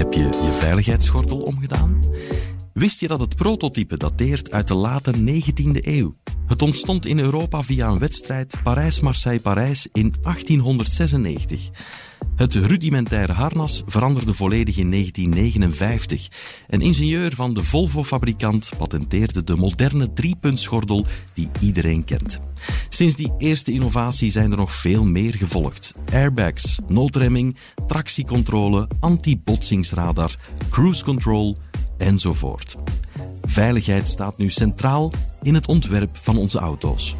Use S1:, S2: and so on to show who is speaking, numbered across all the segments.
S1: Heb je je veiligheidsgordel omgedaan? Wist je dat het prototype dateert uit de late 19e eeuw? Het ontstond in Europa via een wedstrijd Parijs-Marseille-Parijs in 1896. Het rudimentaire harnas veranderde volledig in 1959. Een ingenieur van de Volvo-fabrikant patenteerde de moderne driepuntsgordel die iedereen kent. Sinds die eerste innovatie zijn er nog veel meer gevolgd. Airbags, noodremming, tractiecontrole, anti-botsingsradar, cruise control enzovoort. Veiligheid staat nu centraal in het ontwerp van onze auto's.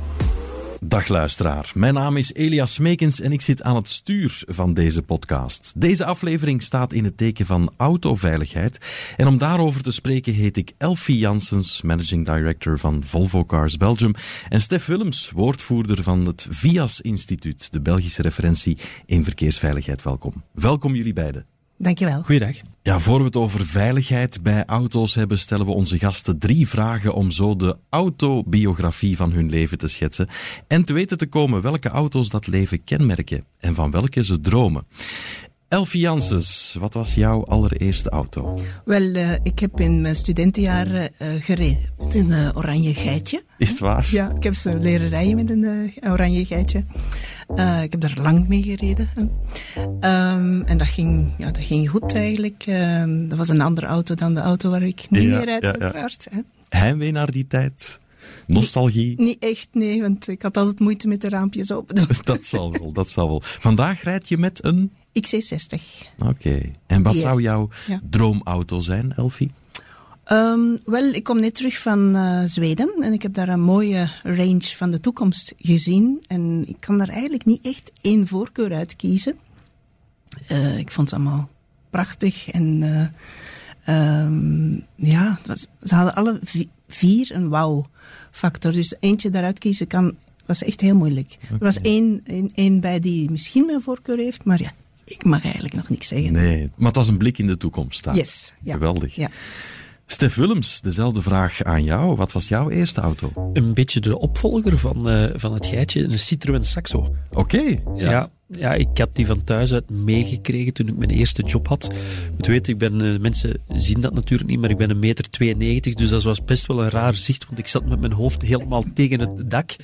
S1: Dag luisteraar, mijn naam is Elias Meekens en ik zit aan het stuur van deze podcast. Deze aflevering staat in het teken van autoveiligheid en om daarover te spreken heet ik Elfie Janssens, Managing Director van Volvo Cars Belgium en Stef Willems, woordvoerder van het VIAS Instituut, de Belgische referentie in verkeersveiligheid. Welkom. Welkom jullie beiden.
S2: Dankjewel.
S3: Goeiedag.
S1: Ja, voor we het over veiligheid bij auto's hebben, stellen we onze gasten drie vragen om zo de autobiografie van hun leven te schetsen en te weten te komen welke auto's dat leven kenmerken en van welke ze dromen. Elfie Janssens, wat was jouw allereerste auto?
S2: Wel, uh, ik heb in mijn studentenjaren uh, gereden met een uh, oranje geitje.
S1: Is het waar?
S2: Ja, ik heb ze leren rijden met een oranje geitje. ik heb daar lang mee gereden. Um, en dat ging, ja, dat ging goed eigenlijk. Um, dat was een andere auto dan de auto waar ik nu ja, mee rijd, ja, uiteraard. Ja.
S1: Heimwee naar die tijd? Nostalgie?
S2: Niet, niet, echt, nee, want ik had altijd moeite met de raampjes open doen.
S1: dat zal wel, dat zal wel. Vandaag rijd je met een
S2: XC60.
S1: Oké. En wat zou jouw droomauto zijn, Elfie?
S2: Um, wel, ik kom net terug van uh, Zweden en ik heb daar een mooie range van de toekomst gezien. En ik kan daar eigenlijk niet echt één voorkeur uit kiezen. Uh, ik vond ze allemaal prachtig en uh, um, ja, was, ze hadden alle vier een wauw-factor. Dus eentje daaruit kiezen kan, was echt heel moeilijk. Okay. Er was één, één, één bij die misschien mijn voorkeur heeft, maar ja, ik mag eigenlijk nog niks zeggen.
S1: Nee, maar het was een blik in de toekomst. Daar.
S2: Yes.
S1: Ja. Geweldig. Ja. Stef Willems, dezelfde vraag aan jou. Wat was jouw eerste auto?
S3: Een beetje de opvolger van, uh, van het geitje, een Citroën Saxo.
S1: Oké.
S3: Okay, ja. ja. Ja, ik had die van thuis uit meegekregen toen ik mijn eerste job had. Je moet weten, ik ben, uh, mensen zien dat natuurlijk niet, maar ik ben een meter 92, dus dat was best wel een raar zicht, want ik zat met mijn hoofd helemaal tegen het dak.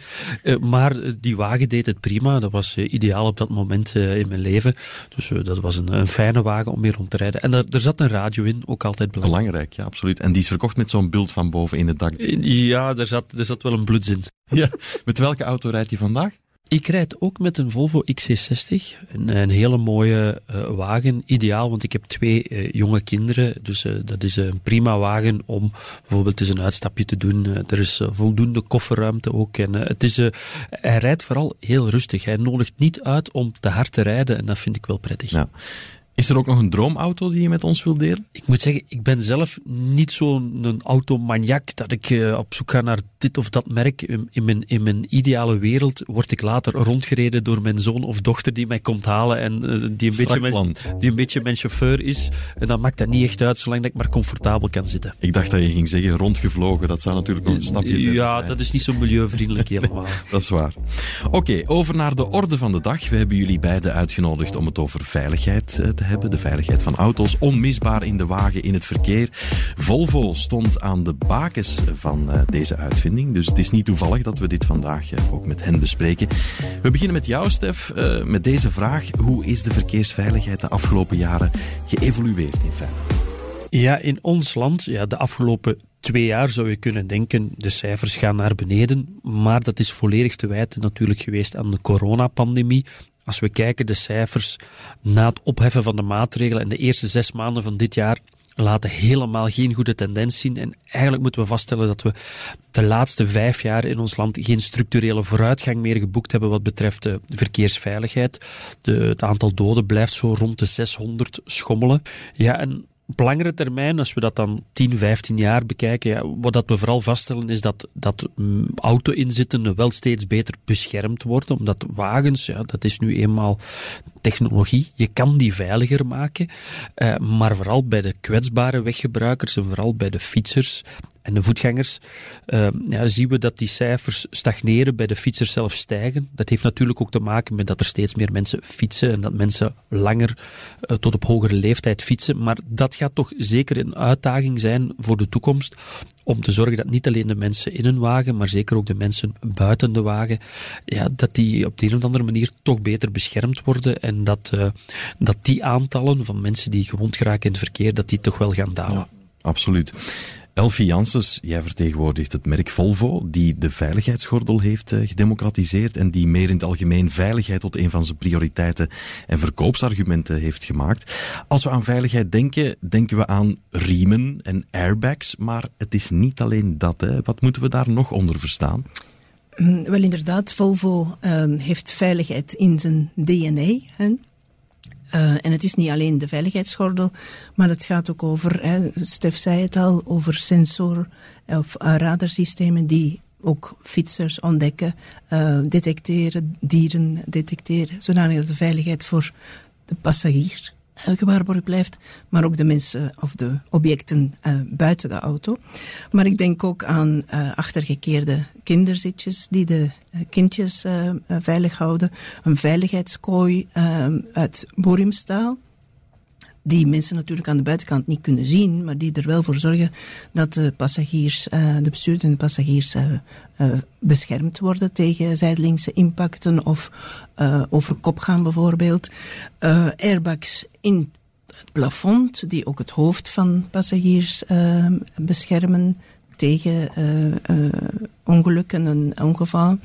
S3: Uh, maar die wagen deed het prima, dat was uh, ideaal op dat moment in mijn leven. Dus dat was een, een, fijne wagen om mee rond te rijden. En er, er zat een radio in, ook altijd belangrijk.
S1: Belangrijk, ja, absoluut. En die is verkocht met zo'n beeld van boven in het dak.
S3: Ja, er zat, er zat wel een bloeds in.
S1: Ja, met welke auto rijdt je vandaag?
S3: Ik rijd ook met een Volvo XC60, een, een hele mooie uh, wagen. Ideaal, want ik heb twee uh, jonge kinderen, dus uh, dat is een prima wagen om bijvoorbeeld eens een uitstapje te doen. er is voldoende kofferruimte ook. En het is, hij rijdt vooral heel rustig. Hij nodigt niet uit om te hard te rijden en dat vind ik wel prettig.
S1: Is er ook nog een droomauto die je met ons wilt delen?
S3: Ik moet zeggen, ik ben zelf niet zo'n automaniak dat ik uh, op zoek ga naar dit of dat merk. In mijn, in mijn ideale wereld word ik later rondgereden door mijn zoon of dochter die mij komt halen en uh, die, een beetje mijn, die een beetje mijn chauffeur is. En dan maakt dat niet echt uit, zolang dat ik maar comfortabel kan zitten.
S1: Ik dacht dat je ging zeggen rondgevlogen, dat zou natuurlijk nog een stapje verder
S3: Ja, dat is niet zo milieuvriendelijk helemaal.
S1: dat is waar. Oké, over naar de orde van de dag. We hebben jullie beiden uitgenodigd om het over veiligheid uh, te hebben, de veiligheid van auto's, onmisbaar in de wagen in het verkeer. Volvo stond aan de bakens van uh, deze uitvinding, dus het is niet toevallig dat we dit vandaag uh, ook met hen bespreken. We beginnen met jou, Stef, met deze vraag. Hoe is de verkeersveiligheid de afgelopen jaren geëvolueerd in feite?
S3: Ja, in ons land, ja, de afgelopen twee jaar zou je kunnen denken, de cijfers gaan naar beneden. Maar dat is volledig te wijten natuurlijk geweest aan de coronapandemie. Als we kijken de cijfers na het opheffen van de maatregelen in de eerste zes maanden van dit jaar laten helemaal geen goede tendens zien. En eigenlijk moeten we vaststellen dat we de laatste vijf jaar in ons land geen structurele vooruitgang meer geboekt hebben wat betreft de verkeersveiligheid. Het aantal doden blijft zo rond de 600 schommelen. Ja, en op langere termijn, als we dat dan 10, 15 jaar bekijken, ja, wat dat we vooral vaststellen is dat, dat mm, auto-inzittenden wel steeds beter beschermd worden, omdat wagens, ja, dat is nu eenmaal technologie. Je kan die veiliger maken, uh, maar vooral bij de kwetsbare weggebruikers en vooral bij de fietsers en de voetgangers uh, ja, zien we dat die cijfers stagneren, bij de fietsers zelf stijgen. Dat heeft natuurlijk ook te maken met dat er steeds meer mensen fietsen en dat mensen langer uh, tot op hogere leeftijd fietsen. Maar dat gaat toch zeker een uitdaging zijn voor de toekomst om te zorgen dat niet alleen de mensen in een wagen, maar zeker ook de mensen buiten de wagen, ja, dat die op de een of andere manier toch beter beschermd worden en dat, uh, dat die aantallen van mensen die gewond geraken in het verkeer, dat die toch wel gaan dalen. Ja,
S1: absoluut. Elfie Janssens, jij vertegenwoordigt het merk Volvo, die de veiligheidsgordel heeft uh, gedemocratiseerd en die meer in het algemeen veiligheid tot een van zijn prioriteiten en verkoopsargumenten heeft gemaakt. Als we aan veiligheid denken, denken we aan riemen en airbags, maar het is niet alleen dat. Hè. Wat moeten we daar nog onder verstaan?
S2: Mm, wel inderdaad, Volvo uh, heeft veiligheid in zijn DNA. Hè. Uh, en het is niet alleen de veiligheidsgordel, maar het gaat ook over, hè, Stef zei het al, over sensor- of uh, radarsystemen die ook fietsers ontdekken, uh, detecteren, dieren detecteren, zodanig dat de veiligheid voor de passagier gewaarborgd blijft, maar ook de mensen of de objecten uh, buiten de auto. Maar ik denk ook aan uh, achtergekeerde kinderzitjes die de uh, kindjes veilig houden. Een veiligheidskooi uit boriumstaal die mensen natuurlijk aan de buitenkant niet kunnen zien, maar die er wel voor zorgen dat de passagiers, uh, de bestuurders en de passagiers uh, uh, beschermd worden tegen zijdelingse impacten of over kop gaan bijvoorbeeld. airbags in het plafond, die ook het hoofd van passagiers beschermen tegen ongelukken en ongevallen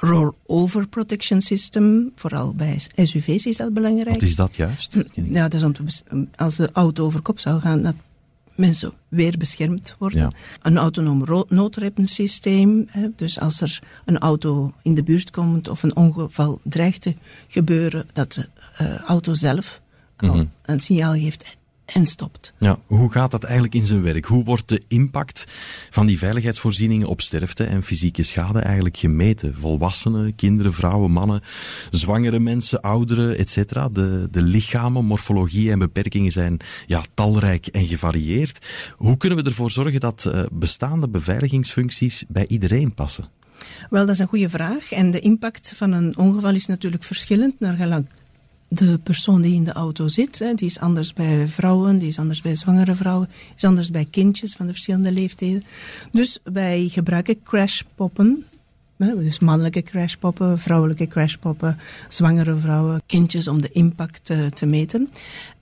S2: roll-over protection system, vooral bij SUV's is dat belangrijk.
S1: Wat is dat juist?
S2: Ja, dat is om als de auto over kop zou gaan, dat mensen weer beschermd worden. Ja. Een autonoom noodremsysteem, dus als er een auto in de buurt komt of een ongeval dreigt te gebeuren, dat de uh, auto zelf mm -hmm. een signaal geeft en stopt.
S1: Ja, hoe gaat dat eigenlijk in zijn werk? Hoe wordt de impact van die veiligheidsvoorzieningen op sterfte en fysieke schade eigenlijk gemeten? Volwassenen, kinderen, vrouwen, mannen, zwangere mensen, ouderen, etc. De, de lichamen, morfologie en beperkingen zijn ja, talrijk en gevarieerd. Hoe kunnen we ervoor zorgen dat uh, bestaande beveiligingsfuncties bij iedereen passen?
S2: Wel, dat is een goede vraag. En de impact van een ongeval is natuurlijk verschillend naar gelang de persoon die in de auto zit, hè, die is anders bij vrouwen, die is anders bij zwangere vrouwen, is anders bij kindjes van de verschillende leeftijden. Dus wij gebruiken crashpoppen dus mannelijke crashpoppen, vrouwelijke crashpoppen, zwangere vrouwen, kindjes om de impact uh, te meten.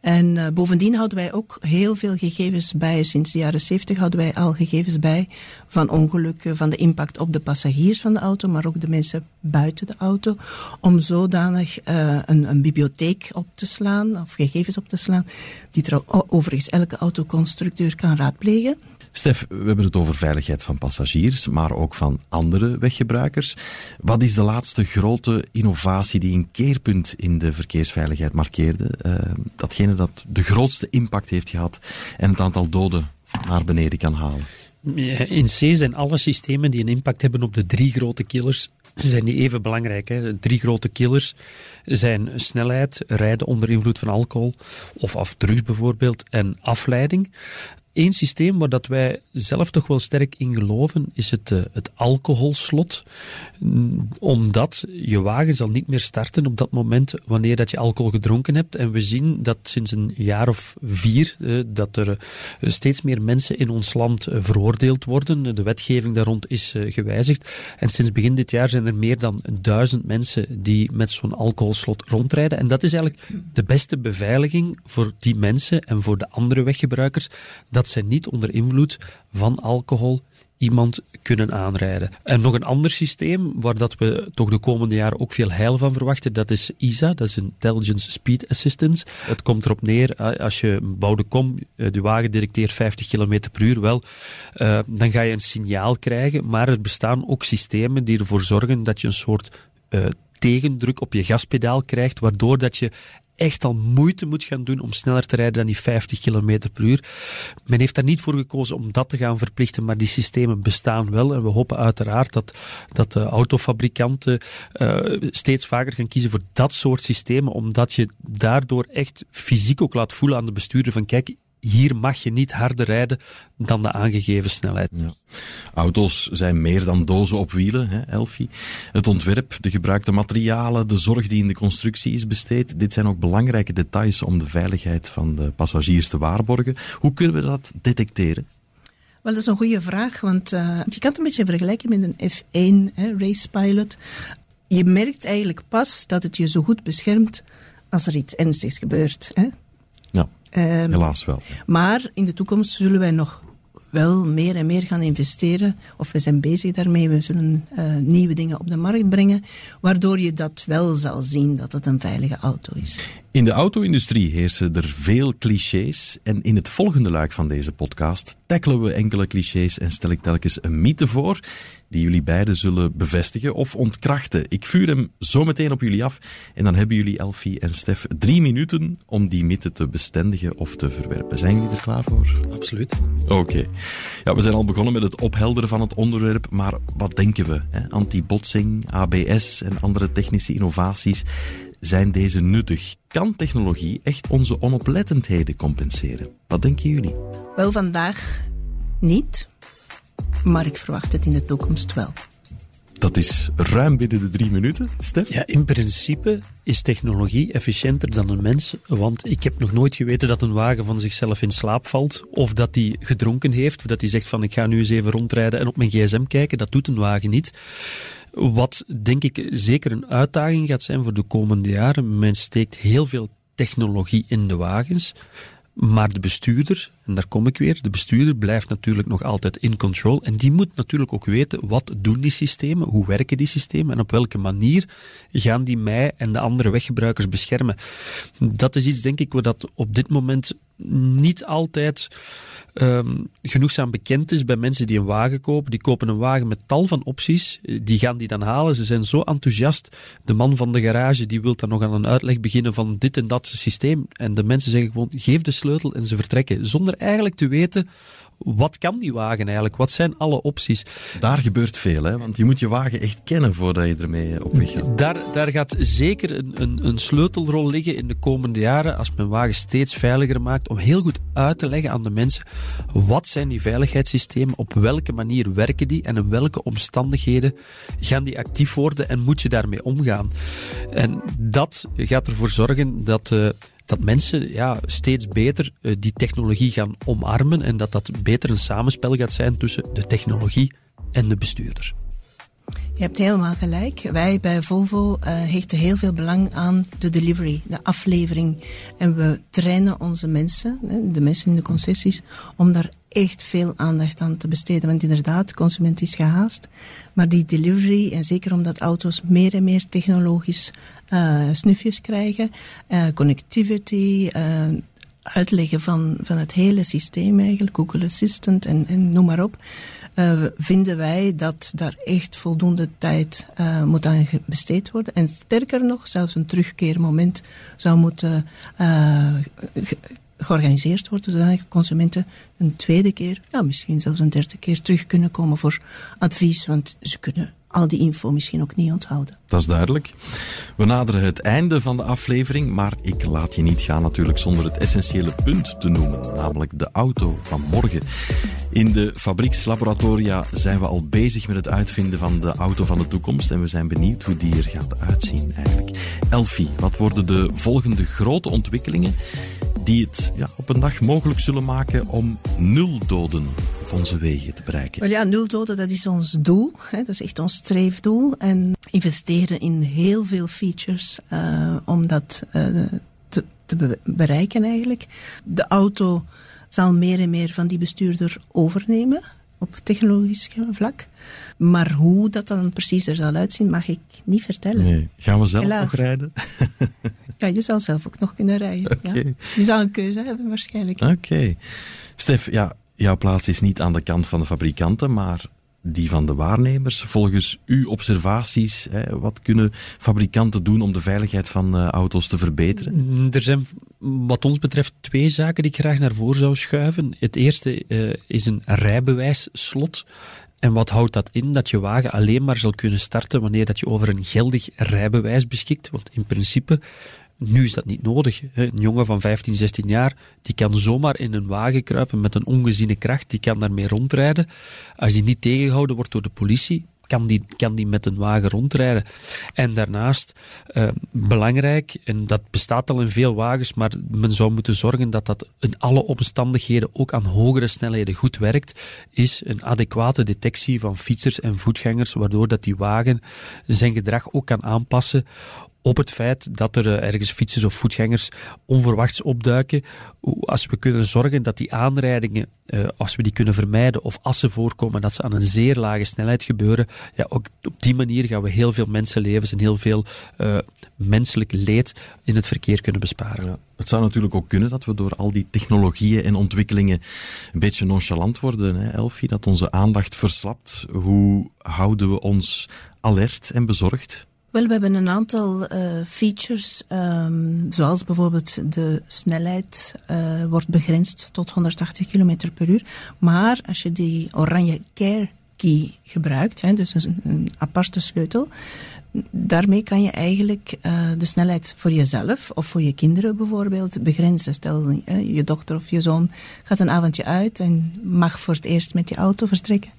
S2: En uh, bovendien houden wij ook heel veel gegevens bij. Sinds de jaren 70 houden wij al gegevens bij van ongelukken, van de impact op de passagiers van de auto, maar ook de mensen buiten de auto. Om zodanig uh, een, een, bibliotheek op te slaan, of gegevens op te slaan, die er overigens elke autoconstructeur kan raadplegen.
S1: Stef, we hebben het over veiligheid van passagiers, maar ook van andere weggebruikers. Wat is de laatste grote innovatie die een keerpunt in de verkeersveiligheid markeerde? Uh, datgene dat de grootste impact heeft gehad en het aantal doden naar beneden kan halen.
S3: In C zijn alle systemen die een impact hebben op de drie grote killers zijn die even belangrijk. Hè. Drie grote killers zijn snelheid, rijden onder invloed van alcohol of drugs bijvoorbeeld en afleiding. Eén systeem waar dat wij zelf toch wel sterk in geloven, is het, uh, het alcoholslot. Omdat je wagen zal niet meer starten op dat moment wanneer dat je alcohol gedronken hebt. En we zien dat sinds een jaar of vier uh, dat er uh, steeds meer mensen in ons land veroordeeld worden. De wetgeving daar rond is gewijzigd. En sinds begin dit jaar zijn er meer dan duizend mensen die met zo'n alcoholslot rondrijden. En dat is eigenlijk de beste beveiliging voor die mensen en voor de andere weggebruikers. Dat dat zij niet onder invloed van alcohol iemand kunnen aanrijden. En nog een ander systeem waar dat we toch de komende jaren ook veel heil van verwachten, dat is ISA, dat is Intelligence Speed Assistance. Het komt erop neer, als je bouwde kom, eh, de wagen detecteert 50 km per uur, wel, uh, dan ga je een signaal krijgen, maar er bestaan ook systemen die ervoor zorgen dat je een soort uh, tegendruk op je gaspedaal krijgt, waardoor dat je echt al moeite moet gaan doen om sneller te rijden dan die 50 km per uur. Men heeft daar niet voor gekozen om dat te gaan verplichten, maar die systemen bestaan wel. En we hopen uiteraard dat, dat de autofabrikanten uh, steeds vaker gaan kiezen voor dat soort systemen, omdat je daardoor echt fysiek ook laat voelen aan de bestuurder van kijk, hier mag je niet harder rijden dan de aangegeven snelheid. Ja.
S1: Auto's zijn meer dan dozen op wielen, hè, Elfie. Het ontwerp, de gebruikte materialen, de zorg die in de constructie is besteed, dit zijn ook belangrijke details om de veiligheid van de passagiers te waarborgen. Hoe kunnen we dat detecteren?
S2: Wel, dat is een goede vraag, want uh, je kan het een beetje vergelijken met een F1 hè, race pilot. Je merkt eigenlijk pas dat het je zo goed beschermt als er iets ernstigs gebeurt. Hè?
S1: Um, Helaas wel.
S2: Maar in de toekomst zullen wij nog wel meer en meer gaan investeren. Of we zijn bezig daarmee. We zullen uh, nieuwe dingen op de markt brengen. Waardoor je dat wel zal zien dat het een veilige auto is.
S1: In de auto-industrie heersen er veel clichés. En in het volgende luik van deze podcast tackelen we enkele clichés en stel ik telkens een mythe voor die jullie beiden zullen bevestigen of ontkrachten. Ik vuur hem zo meteen op jullie af en dan hebben jullie, Elfie en Stef, drie minuten om die mythe te bestendigen of te verwerpen. Zijn jullie er klaar voor?
S3: Absoluut.
S1: Oké. Ja, we zijn al begonnen met het ophelderen van het onderwerp, maar wat denken we? Anti-botsing, ABS en andere technische innovaties zijn deze nuttig? Kan technologie echt onze onoplettendheden compenseren? Wat denken jullie?
S2: Wel, vandaag niet, maar ik verwacht het in de toekomst wel.
S1: Dat is ruim binnen de drie minuten, Stef?
S3: Ja, in principe is technologie efficiënter dan een mens. Want ik heb nog nooit geweten dat een wagen van zichzelf in slaap valt. Of dat hij gedronken heeft. Of dat hij zegt van ik ga nu eens even rondrijden en op mijn gsm kijken. Dat doet een wagen niet. Wat denk ik zeker een uitdaging gaat zijn voor de komende jaren. Men steekt heel veel technologie in de wagens. Maar de bestuurder, en daar kom ik weer, de bestuurder blijft natuurlijk nog altijd in control. En die moet natuurlijk ook weten wat doen die systemen, hoe werken die systemen en op welke manier gaan die mij en de andere weggebruikers beschermen. Dat is iets, denk ik, dat op dit moment niet altijd um, genoegzaam bekend is bij mensen die een wagen kopen. Die kopen een wagen met tal van opties. Die gaan die dan halen. Ze zijn zo enthousiast. De man van de garage die wil dan nog aan een uitleg beginnen van dit en dat systeem. En de mensen zeggen gewoon, geef de sleutel en ze vertrekken. Zonder eigenlijk te weten wat kan die wagen eigenlijk? Wat zijn alle opties?
S1: Daar gebeurt veel, hè? want je moet je wagen echt kennen voordat je ermee op weg gaat.
S3: Daar, daar gaat zeker een, een, een sleutelrol liggen in de komende jaren als men wagen steeds veiliger maakt, om heel goed uit te leggen aan de mensen wat zijn die veiligheidssystemen, op welke manier werken die en in welke omstandigheden gaan die actief worden en moet je daarmee omgaan. En dat gaat ervoor zorgen dat... Uh, dat mensen ja, steeds beter uh, die technologie gaan omarmen en dat dat beter een samenspel gaat zijn tussen de technologie en de bestuurder.
S2: Je hebt helemaal gelijk. Wij bij Volvo uh, hechten heel veel belang aan de delivery, de aflevering. En we trainen onze mensen, de mensen in de concessies, om daar echt veel aandacht aan te besteden. Want inderdaad, de consument is gehaast. Maar die delivery, en zeker omdat auto's meer en meer technologisch snufjes krijgen, uh, connectivity, uitleggen van, van het hele systeem eigenlijk, Google Assistant en, en noem maar op, vinden wij dat daar echt voldoende tijd uh, moet aan besteed worden. En sterker nog, zelfs een terugkeermoment zou moeten georganiseerd worden, zodat consumenten een tweede keer, ja, misschien zelfs een derde keer terug kunnen komen voor advies, want ze kunnen al die info misschien ook niet onthouden.
S1: Dat is duidelijk. We naderen het einde van de aflevering, maar ik laat je niet gaan natuurlijk zonder het essentiële punt te noemen, namelijk de auto van morgen. In de fabriekslaboratoria zijn we al bezig met het uitvinden van de auto van de toekomst en we zijn benieuwd hoe die er gaat uitzien eigenlijk. Elfie, wat worden de volgende grote ontwikkelingen die het ja, op een dag mogelijk zullen maken om nul doden onze wegen te bereiken?
S2: Wel ja, nul doden, dat is ons doel. Hè, dat is echt ons streefdoel. En investeren in heel veel features uh, om dat uh, te, te bereiken eigenlijk. De auto zal meer en meer van die bestuurder overnemen op technologisch vlak. Maar hoe dat dan precies er zal uitzien, mag ik niet vertellen. Nee.
S1: Gaan we zelf nog rijden?
S2: ja, je zal zelf ook nog kunnen rijden. Ja. Je zal een keuze hebben waarschijnlijk.
S1: Oké. Stef, ja, jouw plaats is niet aan de kant van de fabrikanten, maar die van de waarnemers. Volgens uw observaties, hè, wat kunnen fabrikanten doen om de veiligheid van uh, auto's te verbeteren?
S3: Mm, er zijn wat ons betreft twee zaken die ik graag naar voren zou schuiven. Het eerste uh, is een rijbewijsslot. En wat houdt dat in? Dat je wagen alleen maar zal kunnen starten wanneer dat je over een geldig rijbewijs beschikt. Want in principe nu is dat niet nodig. Een jongen van 15, 16 jaar, die kan zomaar in een wagen kruipen met een ongeziene kracht, die kan daarmee rondrijden. Als die niet tegengehouden wordt door de politie, kan die, kan die met een wagen rondrijden. En daarnaast, eh, belangrijk, en dat bestaat al in veel wagens, maar men zou moeten zorgen dat dat in alle omstandigheden ook aan hogere snelheden goed werkt, is een adequate detectie van fietsers en voetgangers, waardoor dat die wagen zijn gedrag ook kan aanpassen op het feit dat er eh, ergens fietsers of voetgangers onverwachts opduiken. Als we kunnen zorgen dat die aanrijdingen, eh, als we die kunnen vermijden of als ze voorkomen, dat ze aan een zeer lage snelheid gebeuren, ja, ook op die manier gaan we heel veel mensenlevens en heel veel uh, menselijk leed in het verkeer kunnen besparen. Ja.
S1: Het zou natuurlijk ook kunnen dat we door al die technologieën en ontwikkelingen een beetje nonchalant worden, hè, Elfie, dat onze aandacht verslapt. Hoe houden we ons alert en bezorgd?
S2: Wel, we hebben een aantal uh, features, um, zoals bijvoorbeeld de snelheid uh, wordt begrensd tot 180 km per uur. Maar als je die oranje care key gebruikt, hè, dus een, aparte sleutel, daarmee kan je eigenlijk uh, de snelheid voor jezelf of voor je kinderen bijvoorbeeld begrenzen. Stel, je dochter of je zoon gaat een avondje uit en mag voor het eerst met je auto vertrekken.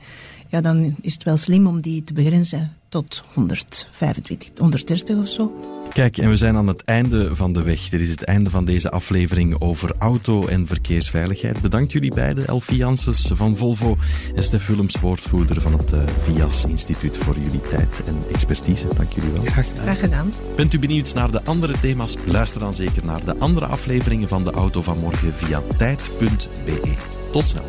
S2: Ja, dan is het wel slim om die te begrenzen tot 125, 130 of zo.
S1: Kijk, en we zijn aan het einde van de weg. Dit is het einde van deze aflevering over auto- en verkeersveiligheid. Bedankt jullie beiden, Elfie Janssens van Volvo en Stef Willems, woordvoerder van het uh, VIAS Instituut, voor jullie tijd en expertise. Dank jullie wel.
S2: Graag gedaan. Graag gedaan.
S1: Bent u benieuwd naar de andere thema's? Luister dan zeker naar de andere afleveringen van de Auto van Morgen via tijd.be. Tot snel.